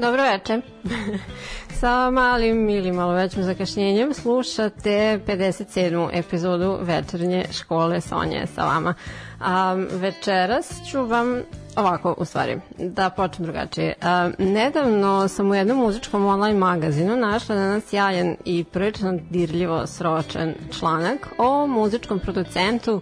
Dobro večer. Sa malim ili malo većim zakašnjenjem slušate 57. epizodu večernje škole Sonje sa vama. A, večeras ću vam ovako, u stvari, da počnem drugačije. A, nedavno sam u jednom muzičkom online magazinu našla na nas jajan i prilično dirljivo sročen članak o muzičkom producentu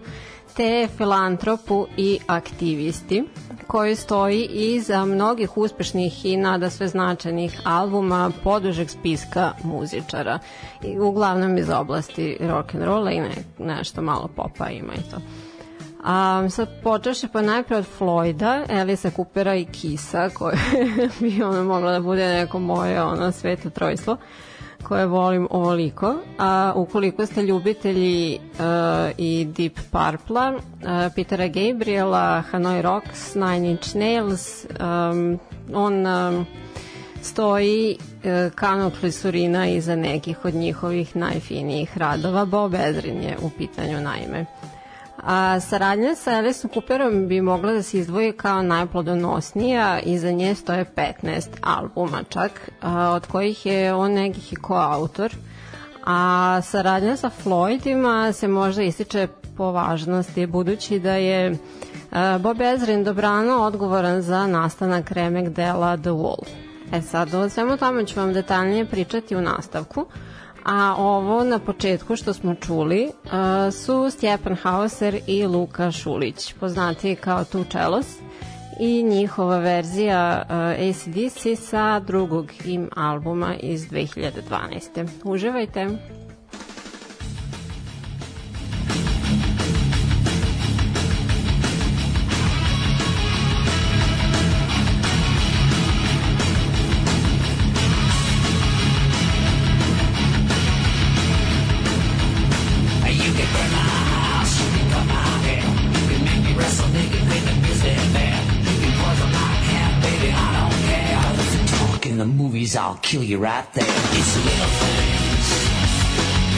te filantropu i aktivisti koji stoji iza mnogih uspešnih i nada sve značajnih albuma podužeg spiska muzičara. I uglavnom iz oblasti rock and rolla i ne, nešto malo popa ima i to. A, sad počeše pa najpre od Floyda, Elisa Coopera i Kisa, koje bi ono moglo da bude neko moje ono sveto trojstvo koje volim ovoliko. A ukoliko ste ljubitelji uh, i Deep Purple-a, uh, Petera Gabriela, Hanoi Rocks, Nine Inch Nails, um, on um, stoji e, kanal klisurina iza nekih od njihovih najfinijih radova. Bob Ezrin je u pitanju naime. A saradnja sa Alice Cooperom bi mogla da se izdvoji kao najplodonosnija, iza nje stoje 15 albuma čak, a, od kojih je on nekih i koautor. A saradnja sa Floydima se možda ističe po važnosti, budući da je Bob Ezrin dobrano odgovoran za nastanak remek dela The Wall. E sad, o svemu tome ću vam detaljnije pričati u nastavku, a ovo na početku što smo čuli uh, su Stjepan Hauser i Luka Šulić, poznati kao Tu Čelos, i njihova verzija uh, ACDC sa drugog im albuma iz 2012. Uživajte! I'll kill you right there. It's the little things.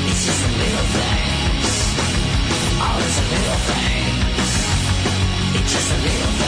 It's just the little things. Oh, it's the little things. It's just the little things.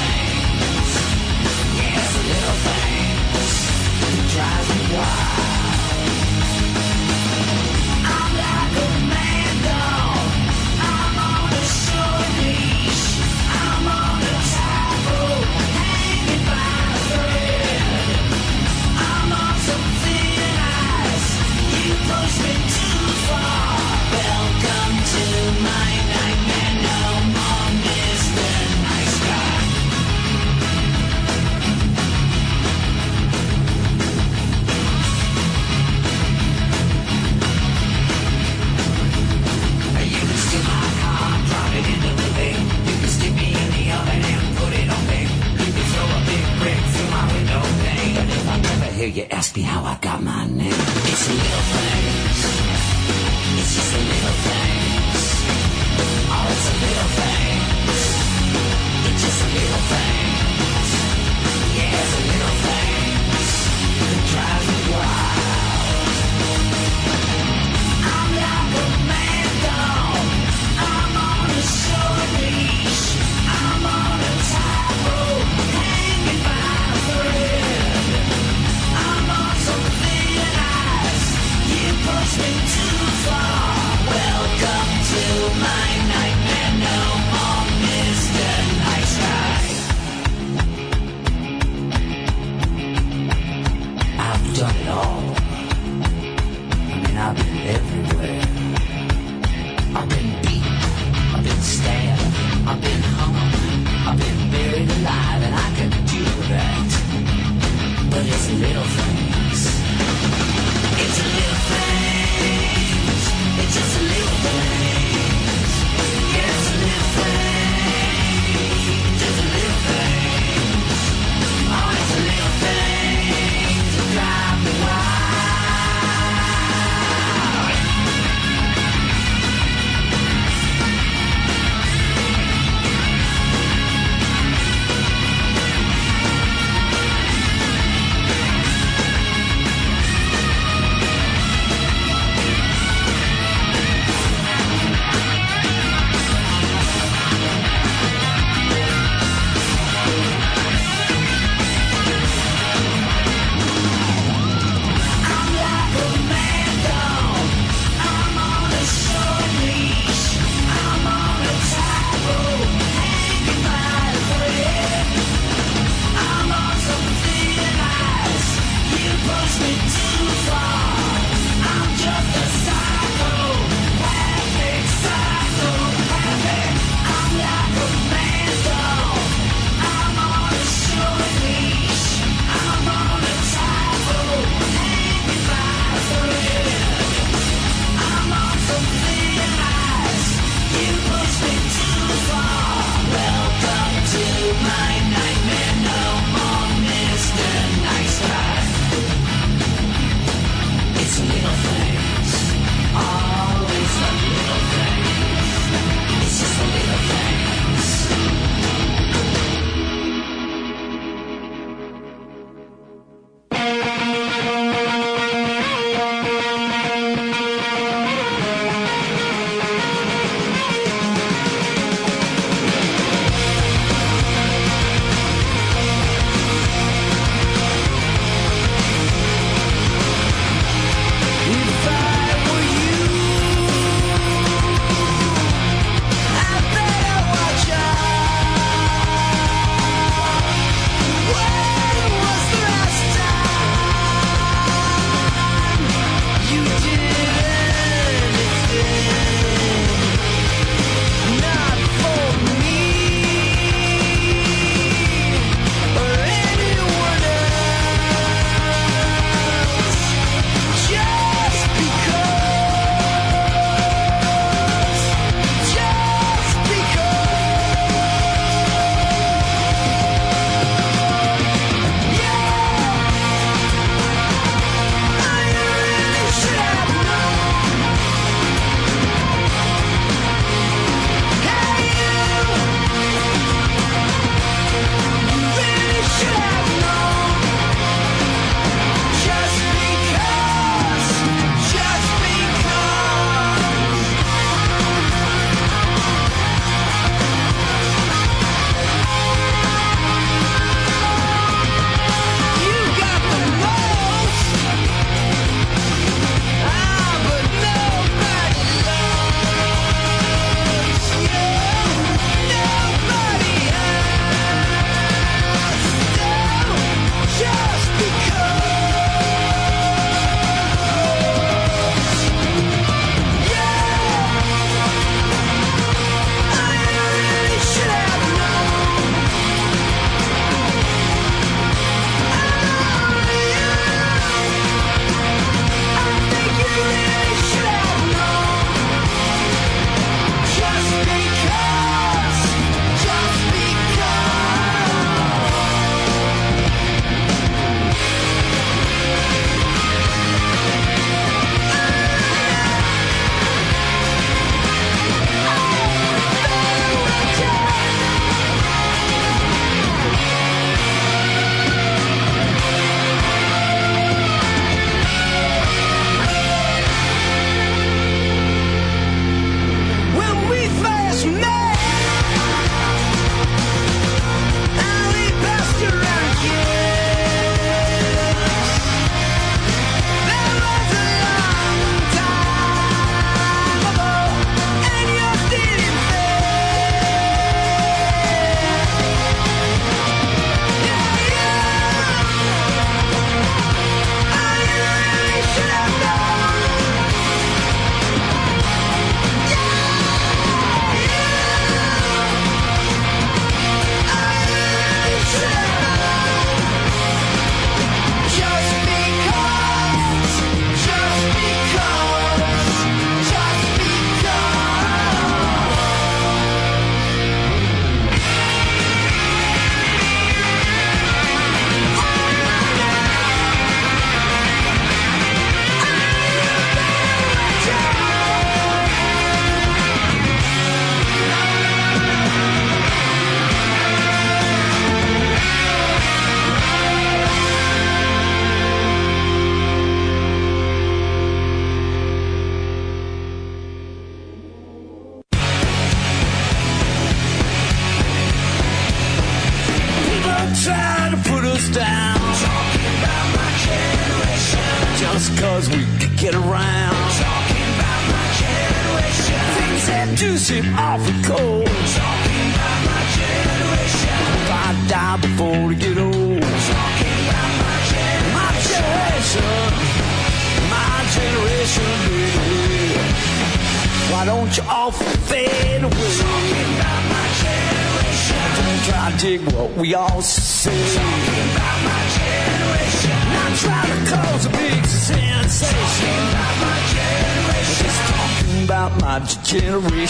Hear you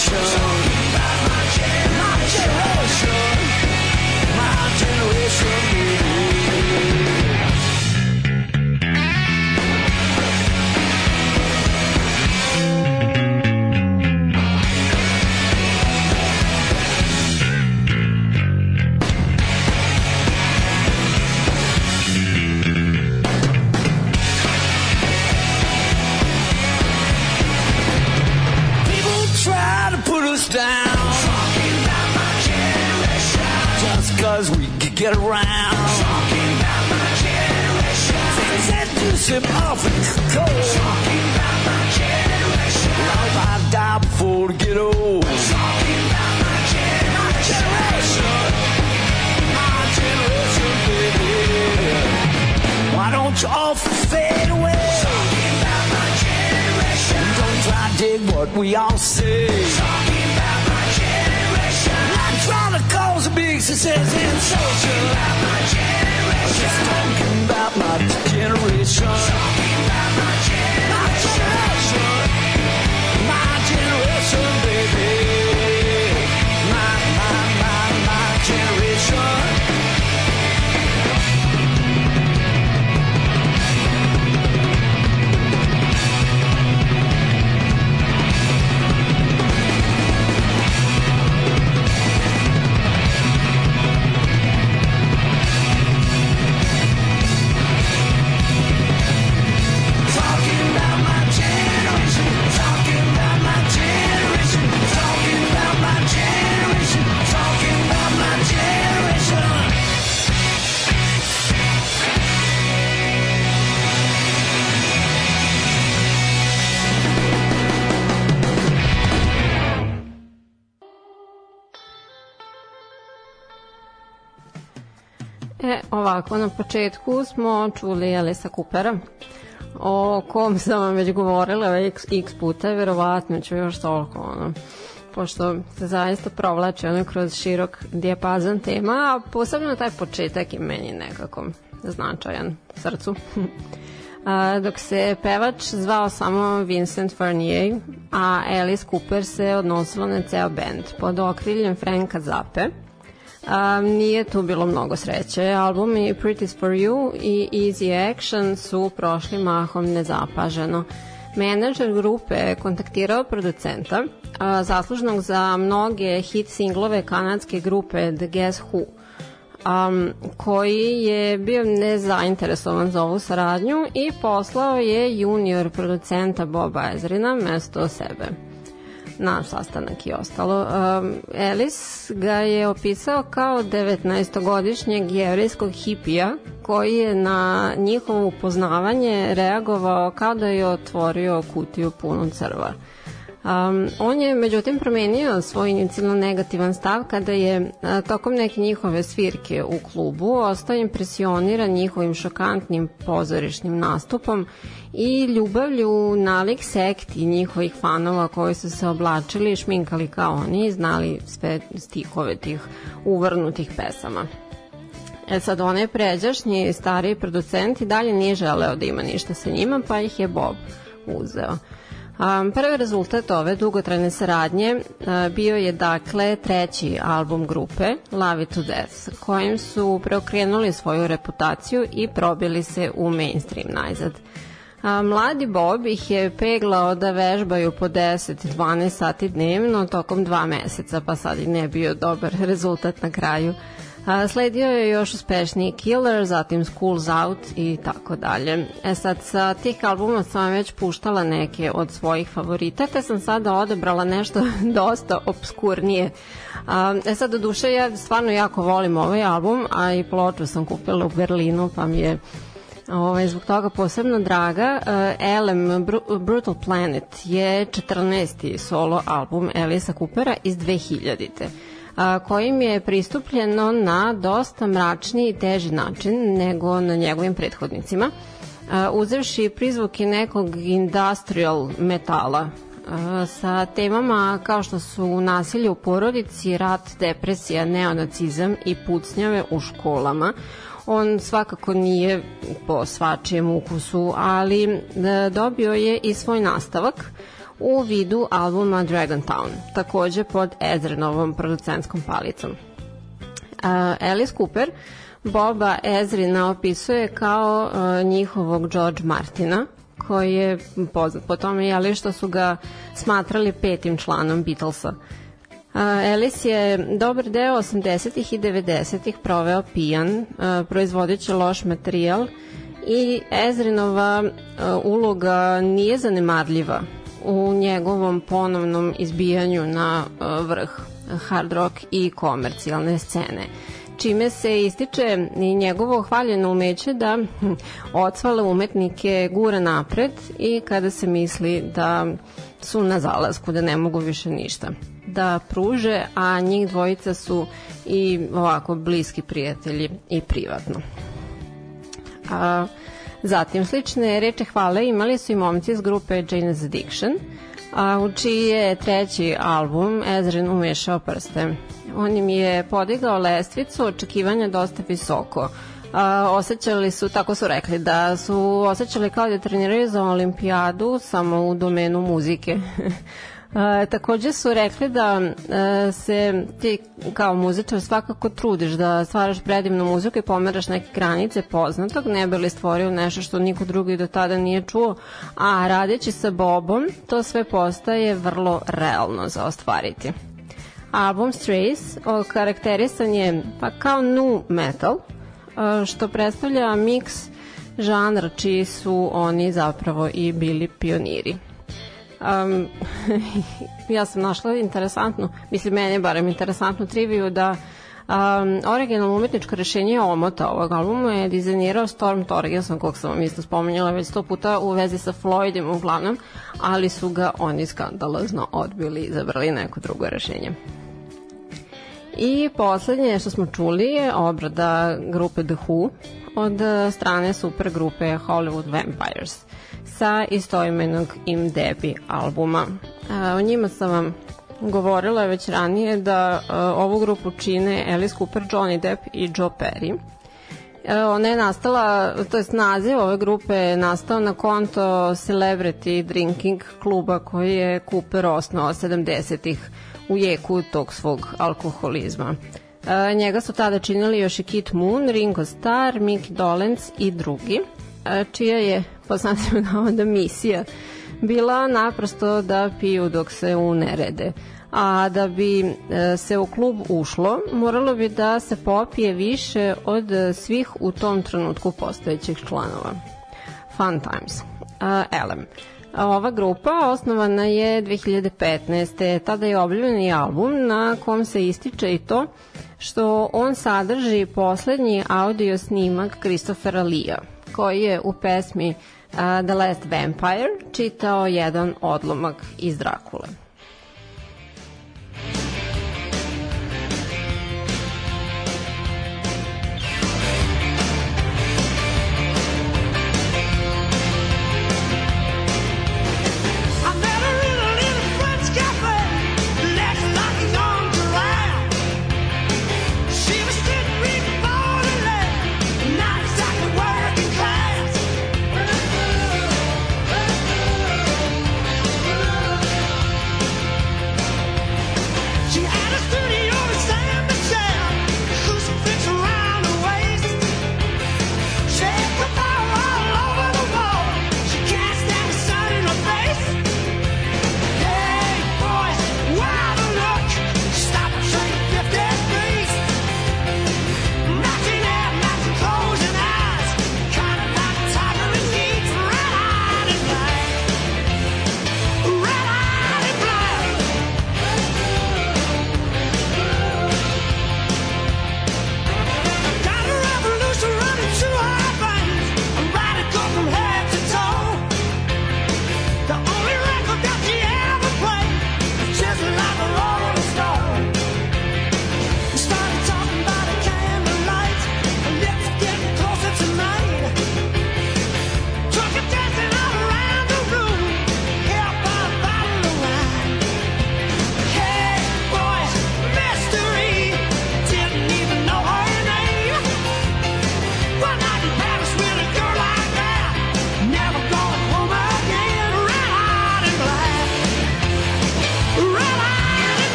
show. A big sensation. Talking about my generation. Just talking about my generation. Ovako, na početku smo čuli Elisa Coopera, o kom sam vam već govorila x, x puta, verovatno ću još toliko, ono, pošto se zaista provlači ono kroz širok dijapazan tema, a posebno taj početak je meni nekako značajan srcu. A, dok se pevač zvao samo Vincent Farnier, a Alice Cooper se odnosilo na ceo band pod okriljem Franka Zappe. Um, nije tu bilo mnogo sreće. Albumi Pretty's for You i Easy Action su prošli mahom nezapaženo. Menadžer grupe je kontaktirao producenta, a, zaslužnog za mnoge hit singlove kanadske grupe The Guess Who, um, koji je bio nezainteresovan za ovu saradnju i poslao je junior producenta Boba Ezrina mesto sebe na sastanak i ostalo. Um, Ellis ga je opisao kao 19-godišnjeg jevrijskog hipija koji je na njihovo upoznavanje reagovao kao da je otvorio kutiju punu crva. Um, on je međutim promenio svoj inicijalno negativan stav kada je a, tokom neke njihove svirke u klubu ostao impresioniran njihovim šokantnim pozorišnim nastupom i ljubavlju nalik sekti njihovih fanova koji su se oblačili i šminkali kao oni i znali sve stihove tih uvrnutih pesama. E sad, onaj pređašnji stariji producent i dalje nije želeo da ima ništa sa njima, pa ih je Bob uzeo. Prvi rezultat ove dugotrajne saradnje bio je dakle treći album grupe Love It To Death kojim su preokrenuli svoju reputaciju i probili se u mainstream najzad. A, mladi Bob ih je peglao da vežbaju po 10-12 sati dnevno tokom dva meseca, pa sad i ne bio dobar rezultat na kraju. A, sledio je još uspešniji Killer, zatim Schools Out i tako dalje. E sad, sa tih albuma sam već puštala neke od svojih favorita, te sam sada odebrala nešto dosta obskurnije. E sad, do duše, ja stvarno jako volim ovaj album, a i ploču sam kupila u Berlinu, pa mi je ovaj, zbog toga posebno draga. Uh, LM Br Brutal Planet je 14. solo album Elisa Coopera iz 2000 a, kojim je pristupljeno na dosta mračniji i teži način nego na njegovim prethodnicima, uzevši prizvuke nekog industrial metala sa temama kao što su nasilje u porodici, rat, depresija, neonacizam i pucnjave u školama. On svakako nije po svačijem ukusu, ali dobio je i svoj nastavak u vidu albuma Dragon Town, takođe pod Ezrinovom producentskom palicom. Alice Cooper Boba Ezrina opisuje kao uh, njihovog George Martina, koji je poznat po tome jeli, što su ga smatrali petim članom Beatlesa. Alice je dobar deo 80. i 90. proveo pijan, uh, proizvodeći loš materijal i Ezrinova uh, uloga nije zanemarljiva u njegovom ponovnom izbijanju na e, vrh hard rock i komercijalne scene čime se ističe i njegovo hvaljeno umeće da odsvale umetnike gura napred i kada se misli da su na zalasku, da ne mogu više ništa da pruže, a njih dvojica su i ovako bliski prijatelji i privatno. A, Zatim, slične reče hvale imali su i momci iz grupe Jane's Addiction, a u čiji je treći album Ezrin umešao prste. On im je podigao lestvicu očekivanja dosta visoko. A, osjećali su, tako su rekli, da su osjećali kao da treniraju za olimpijadu samo u domenu muzike. E, takođe su rekli da e, se ti kao muzičar svakako trudiš da stvaraš predivnu muziku i pomeraš neke granice poznatog, ne bi li stvorio nešto što niko drugi do tada nije čuo, a radeći sa Bobom to sve postaje vrlo realno za ostvariti. Album Strays karakterisan je pa kao nu metal, što predstavlja miks žanra čiji su oni zapravo i bili pioniri um, ja sam našla interesantnu, mislim meni je barem interesantnu triviju da Um, originalno umetničko rešenje omota ovog albuma je dizajnirao Storm Torgerson, kog sam vam isto spomenjala već sto puta u vezi sa Floydom uglavnom, ali su ga oni skandalozno odbili i izabrali neko drugo rešenje. I poslednje što smo čuli je obrada grupe The Who od strane super grupe Hollywood Vampires sa istoimenog Im Debi albuma. O njima sam vam govorila već ranije da ovu grupu čine Alice Cooper, Johnny Depp i Joe Perry. Ona je nastala, to je naziv ove grupe je nastao na konto Celebrity Drinking kluba koji je Cooper osnovao 70-ih u jeku tog svog alkoholizma. njega su tada činili još i Kit Moon, Ringo Starr, Mick Dolenz i drugi čija je po znacima navoda misija bila naprosto da piju dok se unerede. A da bi e, se u klub ušlo, moralo bi da se popije više od svih u tom trenutku postojećih članova. Fun times. Elem. Ova grupa osnovana je 2015. Tada je objavljen album na kom se ističe i to što on sadrži poslednji audio snimak Kristofera Lija, koji je u pesmi uh, The Last Vampire čitao jedan odlomak iz Drakule.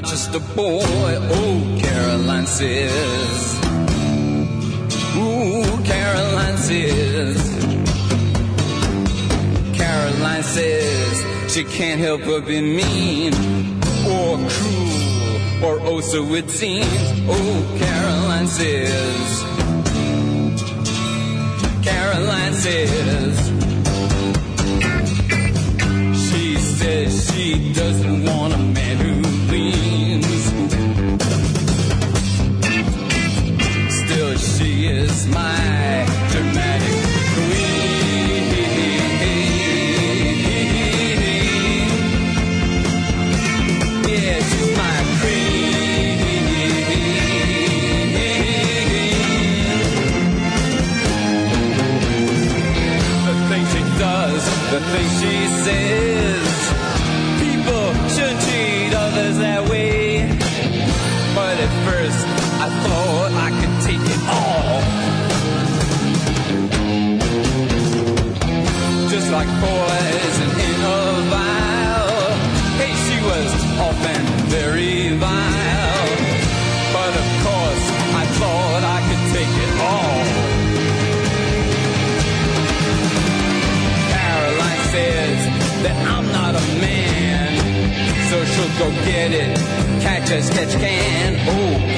Not just a boy. Oh, Caroline says. Ooh, Caroline says. Caroline says she can't help but be mean or cruel or oh so it seems. Oh, Caroline says. Caroline says. She says she doesn't want a the things she says. People shouldn't treat others that way. But at first, I thought I could take it all. Just like poison go get it, catch as catch can. Oh,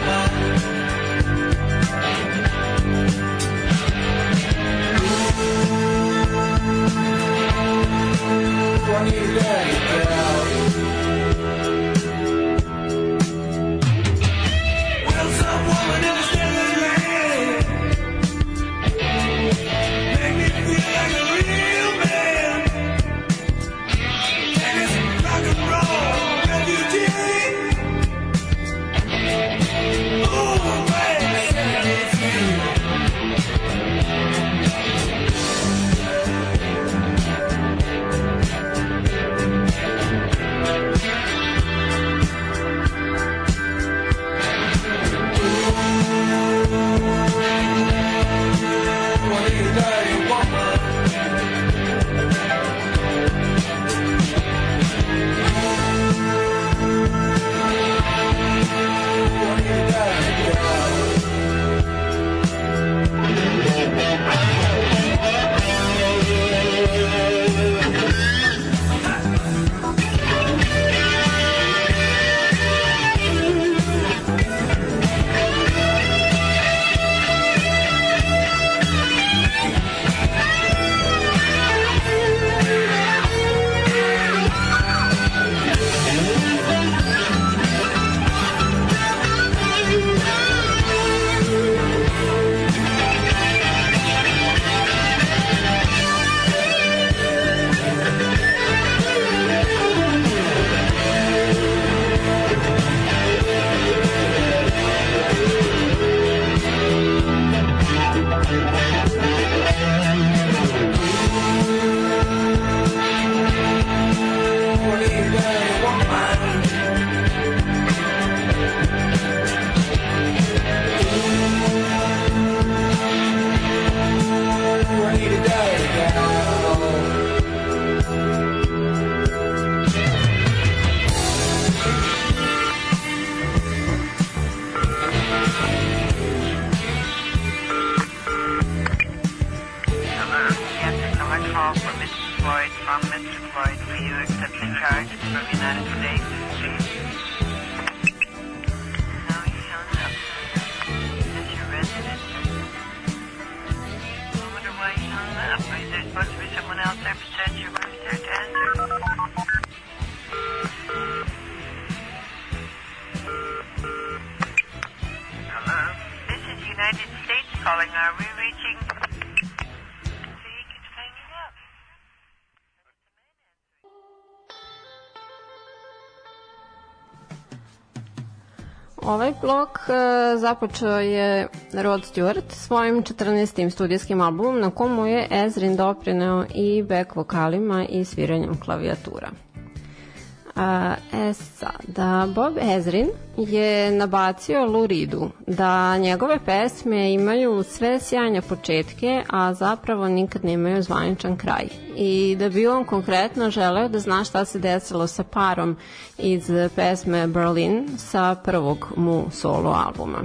my Ovaj blok e, započeo je Rod Stewart svojim 14. studijskim albumom na komu je Ezrin doprineo i back vokalima i sviranjem klavijatura. Bob Ezrin je nabacio Lou Reedu da njegove pesme imaju sve sjajne početke, a zapravo nikad nemaju zvaničan kraj. I da bi on konkretno želeo da zna šta se desilo sa parom iz pesme Berlin sa prvog mu solo albuma.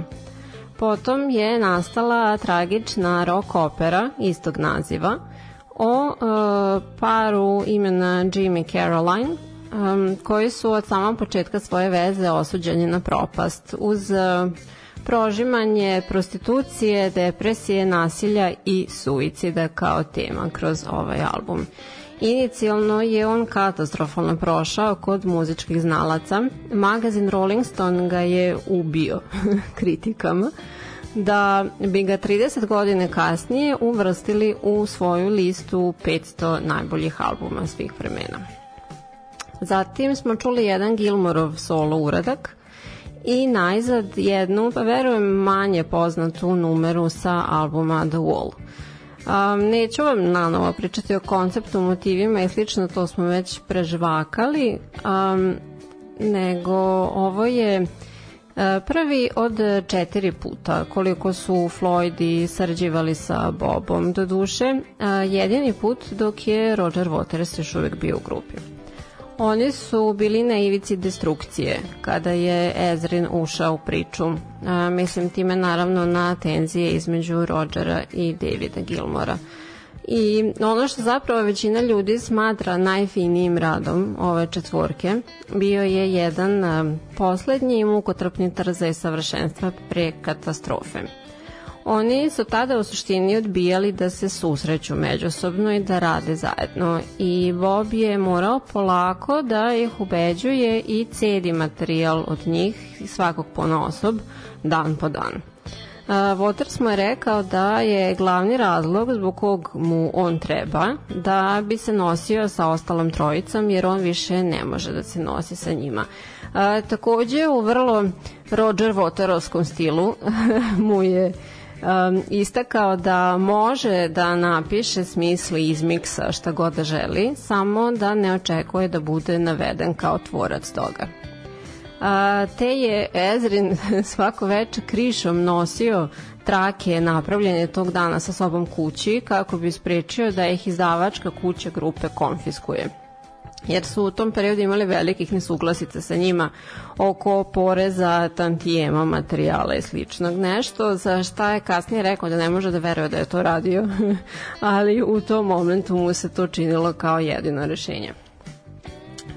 Potom je nastala tragična rock opera istog naziva o e, paru imena Jimmy Caroline um, koji su od samog početka svoje veze osuđeni na propast uz uh, prožimanje prostitucije, depresije, nasilja i suicida kao tema kroz ovaj album. Inicijalno je on katastrofalno prošao kod muzičkih znalaca. Magazin Rolling Stone ga je ubio kritikama da bi ga 30 godine kasnije uvrstili u svoju listu 500 najboljih albuma svih vremena. Zatim smo čuli jedan Gilmorov solo uradak i najzad jednu, pa verujem manje poznatu numeru sa albuma The Wall. Um, neću vam nanovo pričati o konceptu, motivima i slično, to smo već prežvakali, um, nego ovo je uh, Prvi od četiri puta koliko su Floydi sarađivali sa Bobom, do duše jedini put dok je Roger Waters još uvek bio u grupi. Oni su bili na ivici destrukcije kada je Ezrin ušao u priču. A, mislim time naravno na tenzije između Rodgera i Davida Gilmora. I ono što zapravo većina ljudi smatra najfinijim radom ove četvorke bio je jedan poslednji mukotrpni trzaj savršenstva pre katastrofe. Oni su tada u suštini odbijali da se susreću međusobno i da rade zajedno i Bob je morao polako da ih ubeđuje i cedi materijal od njih svakog ponosob dan po dan. Waters mu je rekao da je glavni razlog zbog kog mu on treba da bi se nosio sa ostalom trojicom jer on više ne može da se nosi sa njima. A, takođe u vrlo Roger Waterovskom stilu mu je um, istakao da može da napiše smisli izmiksa šta god da želi, samo da ne očekuje da bude naveden kao tvorac toga. A, te je Ezrin svako večer krišom nosio trake napravljene tog dana sa sobom kući kako bi sprečio da ih izdavačka kuća grupe konfiskuje jer su u tom periodu imali velikih nesuglasica sa njima oko poreza, tantijema, materijala i sličnog. Nešto za šta je kasnije rekao da ne može da veruje da je to radio, ali u tom momentu mu se to činilo kao jedino rešenje.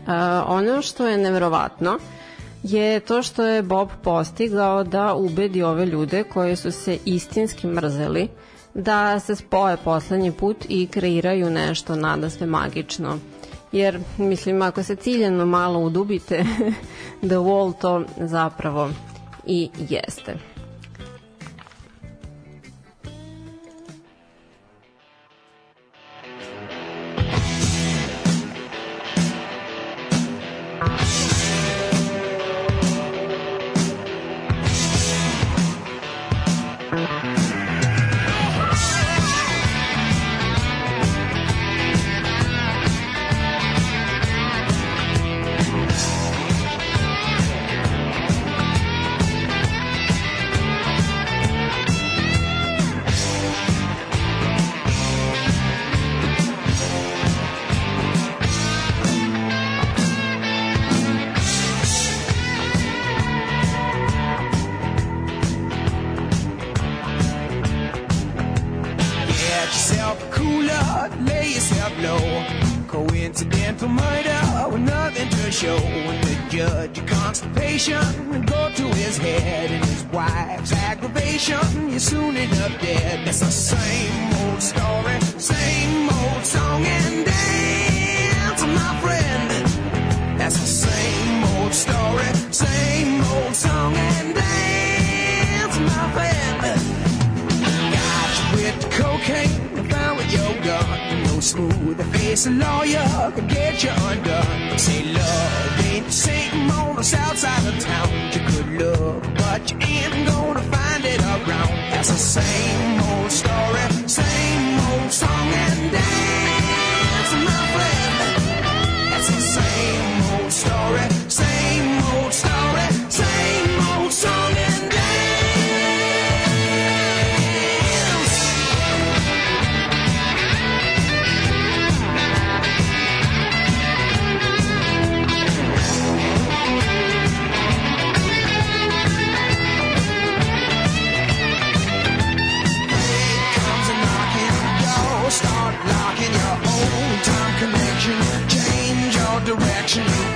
Uh, ono što je neverovatno je to što je Bob postigao da ubedi ove ljude koji su se istinski mrzeli da se spoje poslednji put i kreiraju nešto nada sve magično jer mislim ako se ciljeno malo udubite The Wall to zapravo i jeste. can't define what you got. No smooth face lawyer can get you undone. Say love ain't the same on the south side of town. You could look, but you ain't gonna find it around. That's the same old story, same old song and dance, my friend. That's the same old story. Revolution.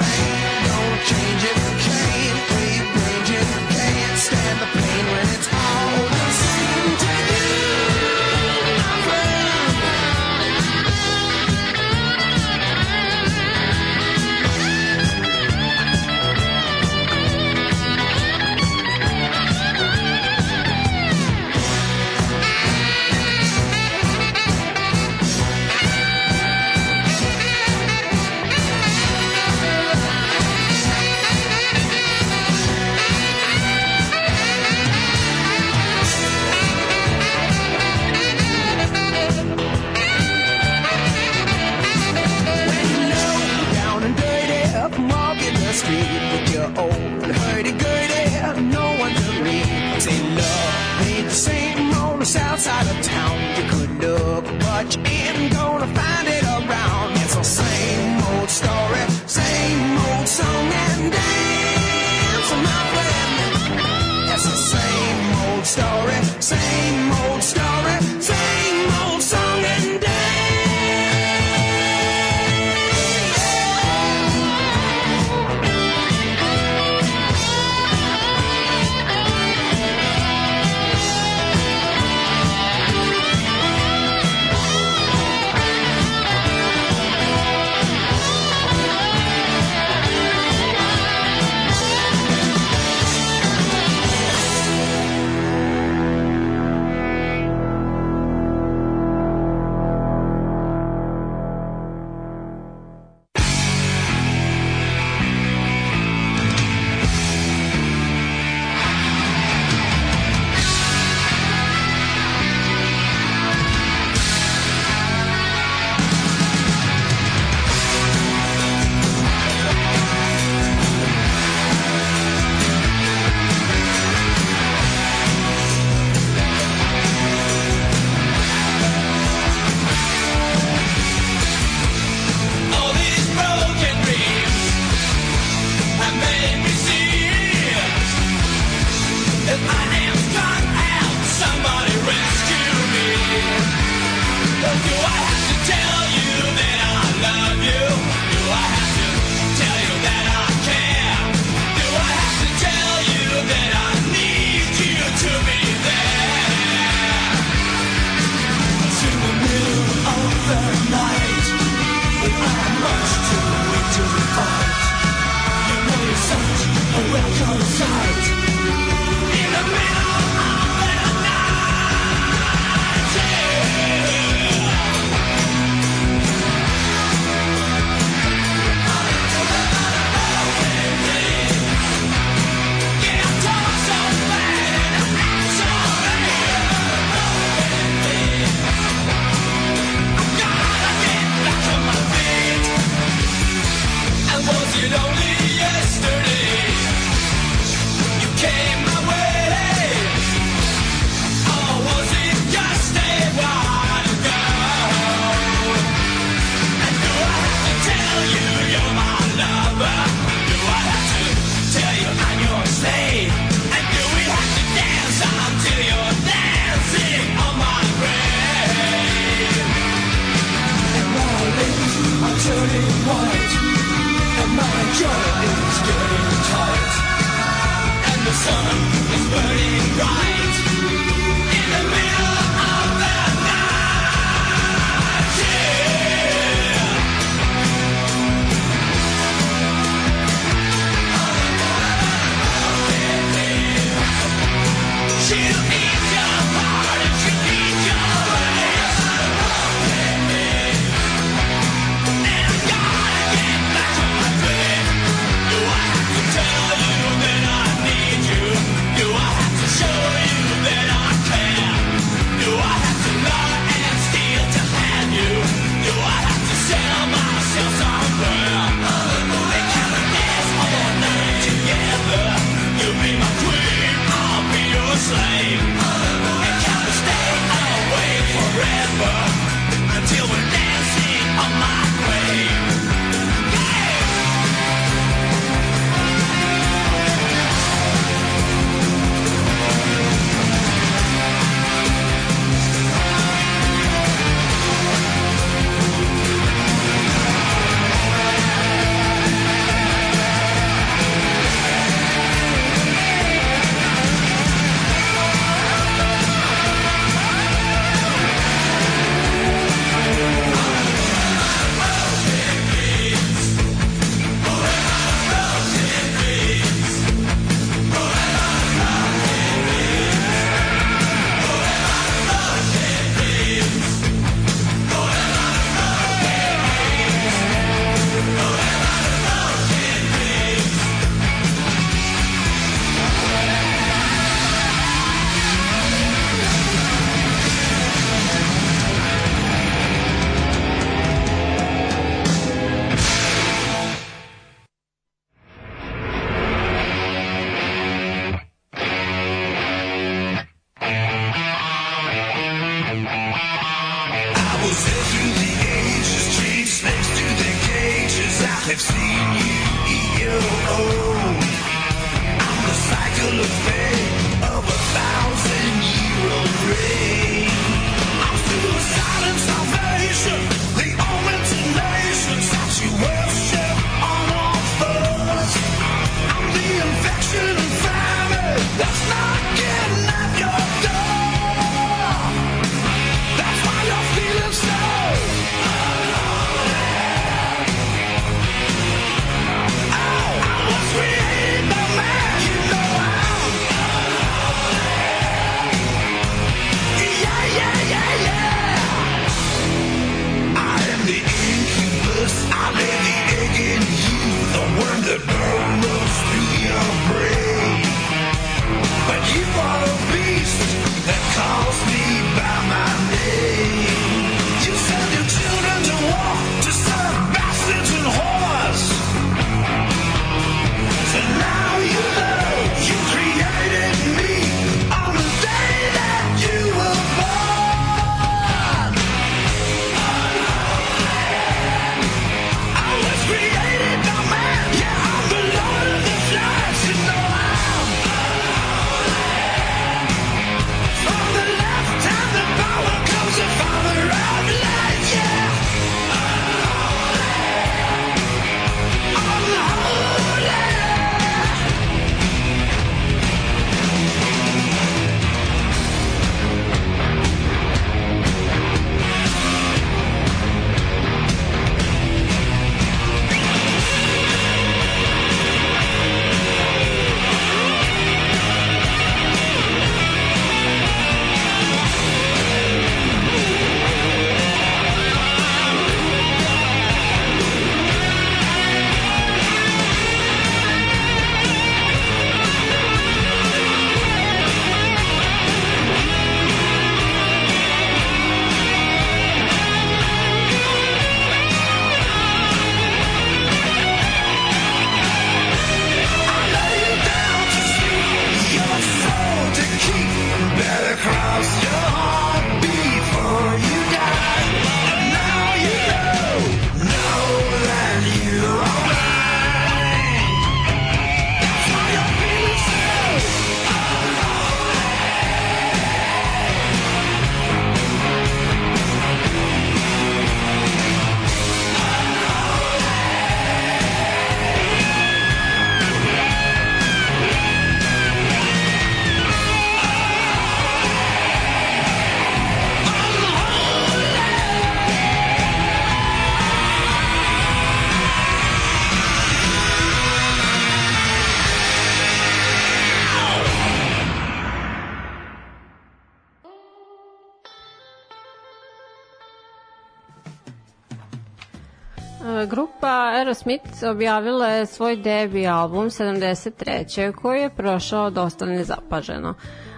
Aerosmith objavila je svoj debi album 73. koji je prošao dosta nezapaženo.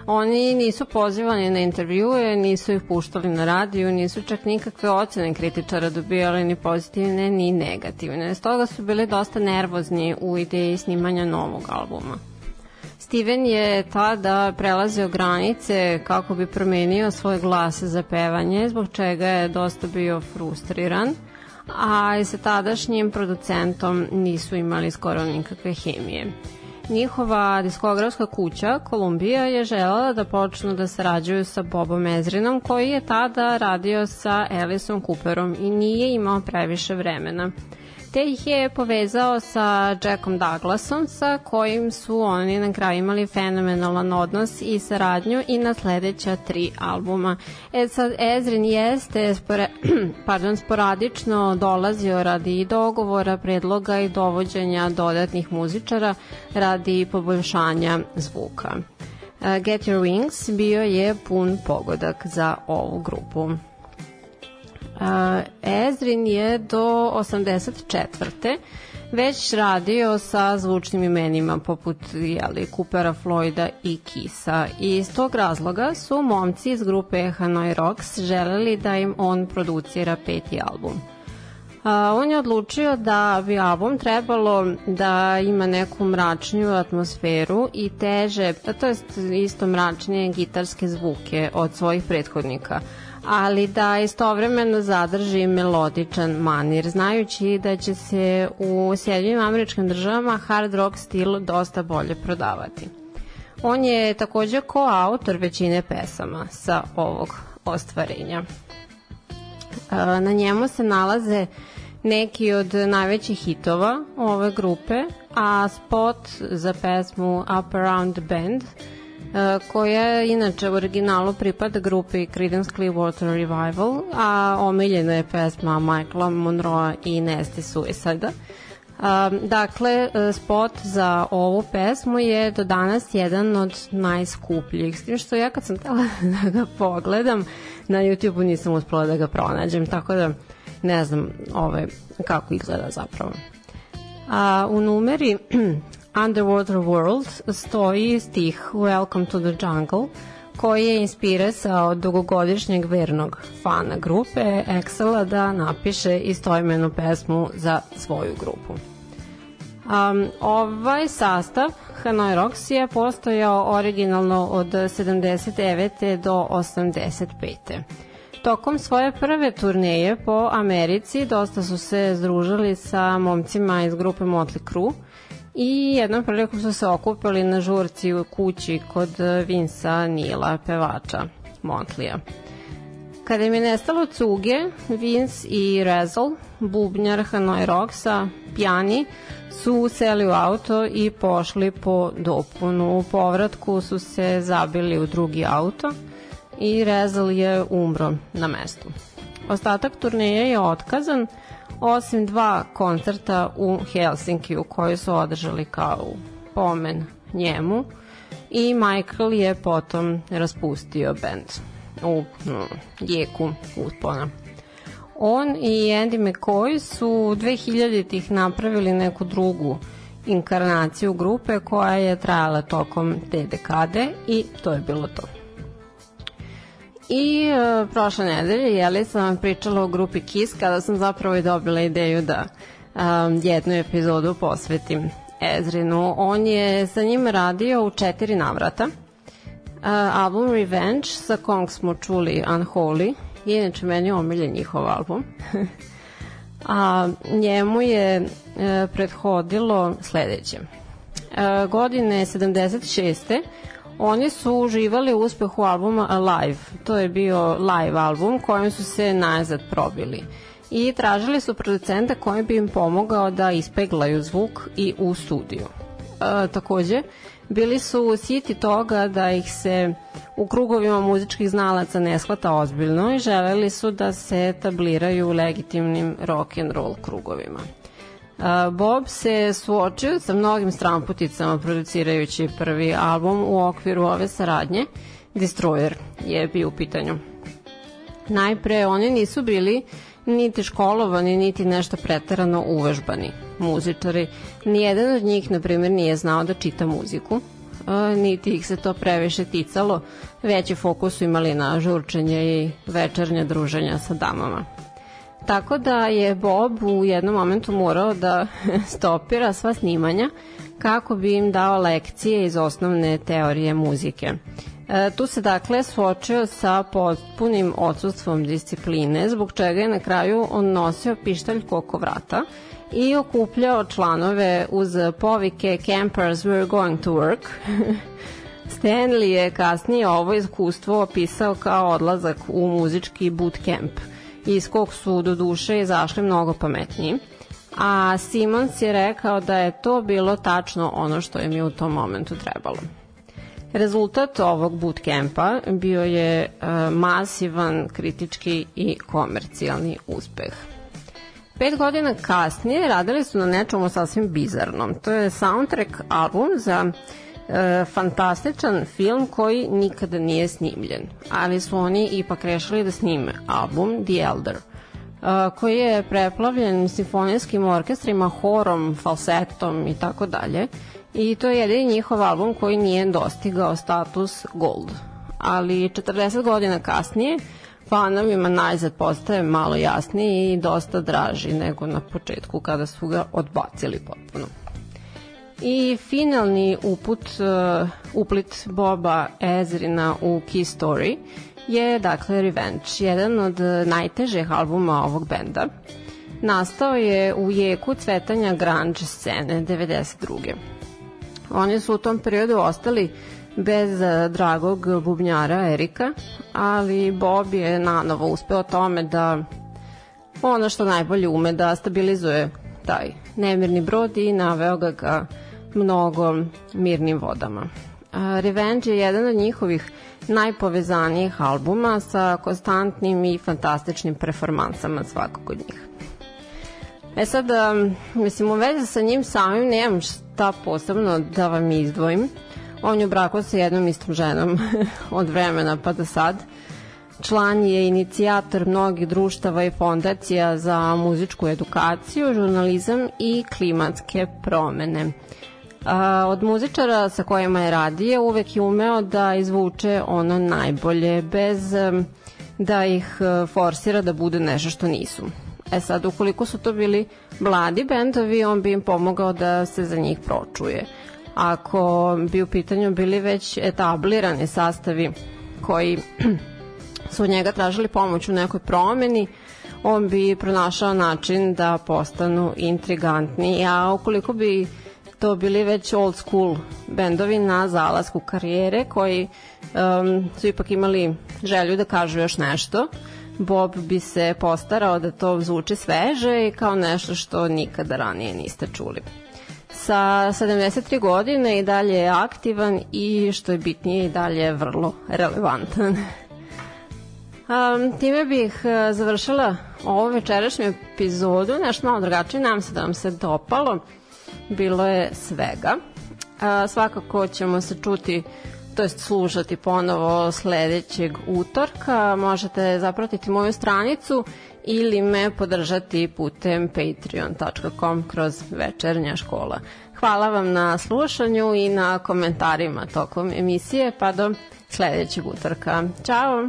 Oni nisu pozivani na intervjue, nisu ih puštali na radiju, nisu čak nikakve ocene kritičara dobijali ni pozitivne ni negativne. Stoga su bili dosta nervozni u ideji snimanja novog albuma. Steven je tada prelazio granice kako bi promenio svoj glas za pevanje, zbog čega je dosta bio frustriran, a sa tadašnjim producentom nisu imali skoro nikakve hemije. Njihova diskografska kuća, Columbia, je želela da počnu da sarađuju sa Bobom Ezrinom, koji je tada radio sa Aliceom Cooperom i nije imao previše vremena te ih je povezao sa Jackom Douglasom sa kojim su oni na kraju imali fenomenalan odnos i saradnju i na sledeća tri albuma. E sad Ezrin jeste spore, pardon, sporadično dolazio radi dogovora, predloga i dovođenja dodatnih muzičara radi poboljšanja zvuka. Uh, Get Your Wings bio je pun pogodak za ovu grupu. Ezrin je do 84. već radio sa zvučnim imenima poput jeli, Coopera, Floyda i Kisa i iz tog razloga su momci iz grupe Hanoi Rocks želeli da im on producira peti album. On je odlučio da bi album trebalo da ima neku mračniju atmosferu i teže, to jest isto mračnije gitarske zvuke od svojih prethodnika ali da istovremeno zadrži melodičan manir, znajući da će se u Sjedinjim američkim državama hard rock stil dosta bolje prodavati. On je takođe koautor većine pesama sa ovog ostvarenja. Na njemu se nalaze neki od najvećih hitova ove grupe, a spot za pesmu Up Around the Band – koja inače u originalu pripada grupi Creedence Clearwater Revival, a omiljena je pesma Michaela Monroe i Nasty Suicide. Um, dakle, spot za ovu pesmu je do danas jedan od najskupljih. S tim što ja kad sam tela da ga pogledam, na YouTube-u nisam uspela da ga pronađem, tako da ne znam ove, kako izgleda zapravo. A, u numeri Underwater World stoji stih Welcome to the Jungle koji je inspirisao dugogodišnjeg vernog fana grupe Excela da napiše istoimenu pesmu za svoju grupu. Um, ovaj sastav Hanoi Rocks je postojao originalno od 79. do 85. Tokom svoje prve turneje po Americi dosta su se združili sa momcima iz grupe Motley Crue i jednom prilikom su se okupili na žurci u kući kod Vinsa Nila, pevača Montlija. Kada im je nestalo cuge, Vince i Rezel, bubnjar Hanoi Rocksa, pjani, su seli u auto i pošli po dopunu. U povratku su se zabili u drugi auto i Rezel je umro na mestu. Ostatak turneje je otkazan, osim dva koncerta u Helsinkiju koji su održali kao pomen njemu i Michael je potom raspustio band u jeku uspona. On i Andy McCoy su 2000-ih napravili neku drugu inkarnaciju grupe koja je trajala tokom te dekade i to je bilo to. I uh, prošle nedelje, jeli, sam vam pričala o grupi Kiss, kada sam zapravo i dobila ideju da um, jednu epizodu posvetim Ezrinu. On je sa njim radio u četiri navrata. Uh, album Revenge, sa kong smo čuli Unholy, inače meni omiljen njihov album. A njemu je uh, prethodilo sledeće. Uh, godine 76 Oni su uživali u uspehu albuma Alive. To je bio live album kojim su se nazad probili. I tražili su producenta koji bi im pomogao da ispeglaju zvuk i u studiju. E, takođe, bili su siti toga da ih se u krugovima muzičkih znalaca ne shvata ozbiljno i želeli su da se etabliraju u legitimnim rock and roll krugovima. Bob se suočio sa mnogim stramputicama producirajući prvi album u okviru ove saradnje. Destroyer je bio u pitanju. Najpre oni nisu bili niti školovani, niti nešto pretarano uvežbani muzičari. Nijedan od njih, na primjer, nije znao da čita muziku, niti ih se to previše ticalo, veći fokus su imali na žurčenje i večernje druženja sa damama. Tako da je Bob u jednom momentu morao da stopira sva snimanja kako bi im dao lekcije iz osnovne teorije muzike. E, tu se dakle suočio sa potpunim odsustvom discipline, zbog čega je na kraju on nosio pištalj koko vrata i okupljao članove uz povike Campers we're going to work. Stanley je kasnije ovo iskustvo opisao kao odlazak u muzički bootcamp – iz kog su do duše izašli mnogo pametniji. A Simons je rekao da je to bilo tačno ono što im je u tom momentu trebalo. Rezultat ovog bootcampa bio je uh, masivan kritički i komercijalni uspeh. Pet godina kasnije radili su na nečemu sasvim bizarnom. To je soundtrack album za e, fantastičan film koji nikada nije snimljen, ali su oni ipak rešili da snime album The Elder, e, koji je preplavljen simfonijskim orkestrima, horom, falsetom i tako dalje. I to je jedini njihov album koji nije dostigao status gold. Ali 40 godina kasnije fanovima najzad postaje malo jasniji i dosta draži nego na početku kada su ga odbacili potpuno. I finalni uput, uh, uplit Boba Ezrina u Key Story je dakle Revenge, jedan od najtežih albuma ovog benda. Nastao je u jeku cvetanja grunge scene 92. Oni su u tom periodu ostali bez eh, dragog bubnjara Erika, ali Bob je nanovo uspeo tome da ono što najbolje ume da stabilizuje taj nemirni brod i naveo ga ka mnogo mirnim vodama. Revenge je jedan od njihovih najpovezanijih albuma sa konstantnim i fantastičnim performansama svakog od njih. E sad, mislim, u vezi sa njim samim nemam šta posebno da vam izdvojim. On je u braku sa jednom istom ženom od vremena pa do sad. Član je inicijator mnogih društava i fondacija za muzičku edukaciju, žurnalizam i klimatske promene. A, od muzičara sa kojima je radio uvek je umeo da izvuče ono najbolje bez da ih e, forsira da bude nešto što nisu. E sad, ukoliko su to bili mladi bendovi, on bi im pomogao da se za njih pročuje. Ako bi u pitanju bili već etablirani sastavi koji su od njega tražili pomoć u nekoj promeni, on bi pronašao način da postanu intrigantni, a ukoliko bi to bili već old school bendovi na zalasku karijere koji um, su ipak imali želju da kažu još nešto, Bob bi se postarao da to zvuči sveže i kao nešto što nikada ranije niste čuli. Sa 73 godine i dalje je aktivan i što je bitnije i dalje je vrlo relevantan. Um, time bih uh, završila ovu večerašnju epizodu, nešto malo drugačije, nam se da vam se dopalo bilo je svega. A, svakako ćemo se čuti to jest slušati ponovo sledećeg utorka. Možete zapratiti moju stranicu ili me podržati putem patreon.com kroz večernja škola. Hvala vam na slušanju i na komentarima tokom emisije, pa do sledećeg utorka. Ćao!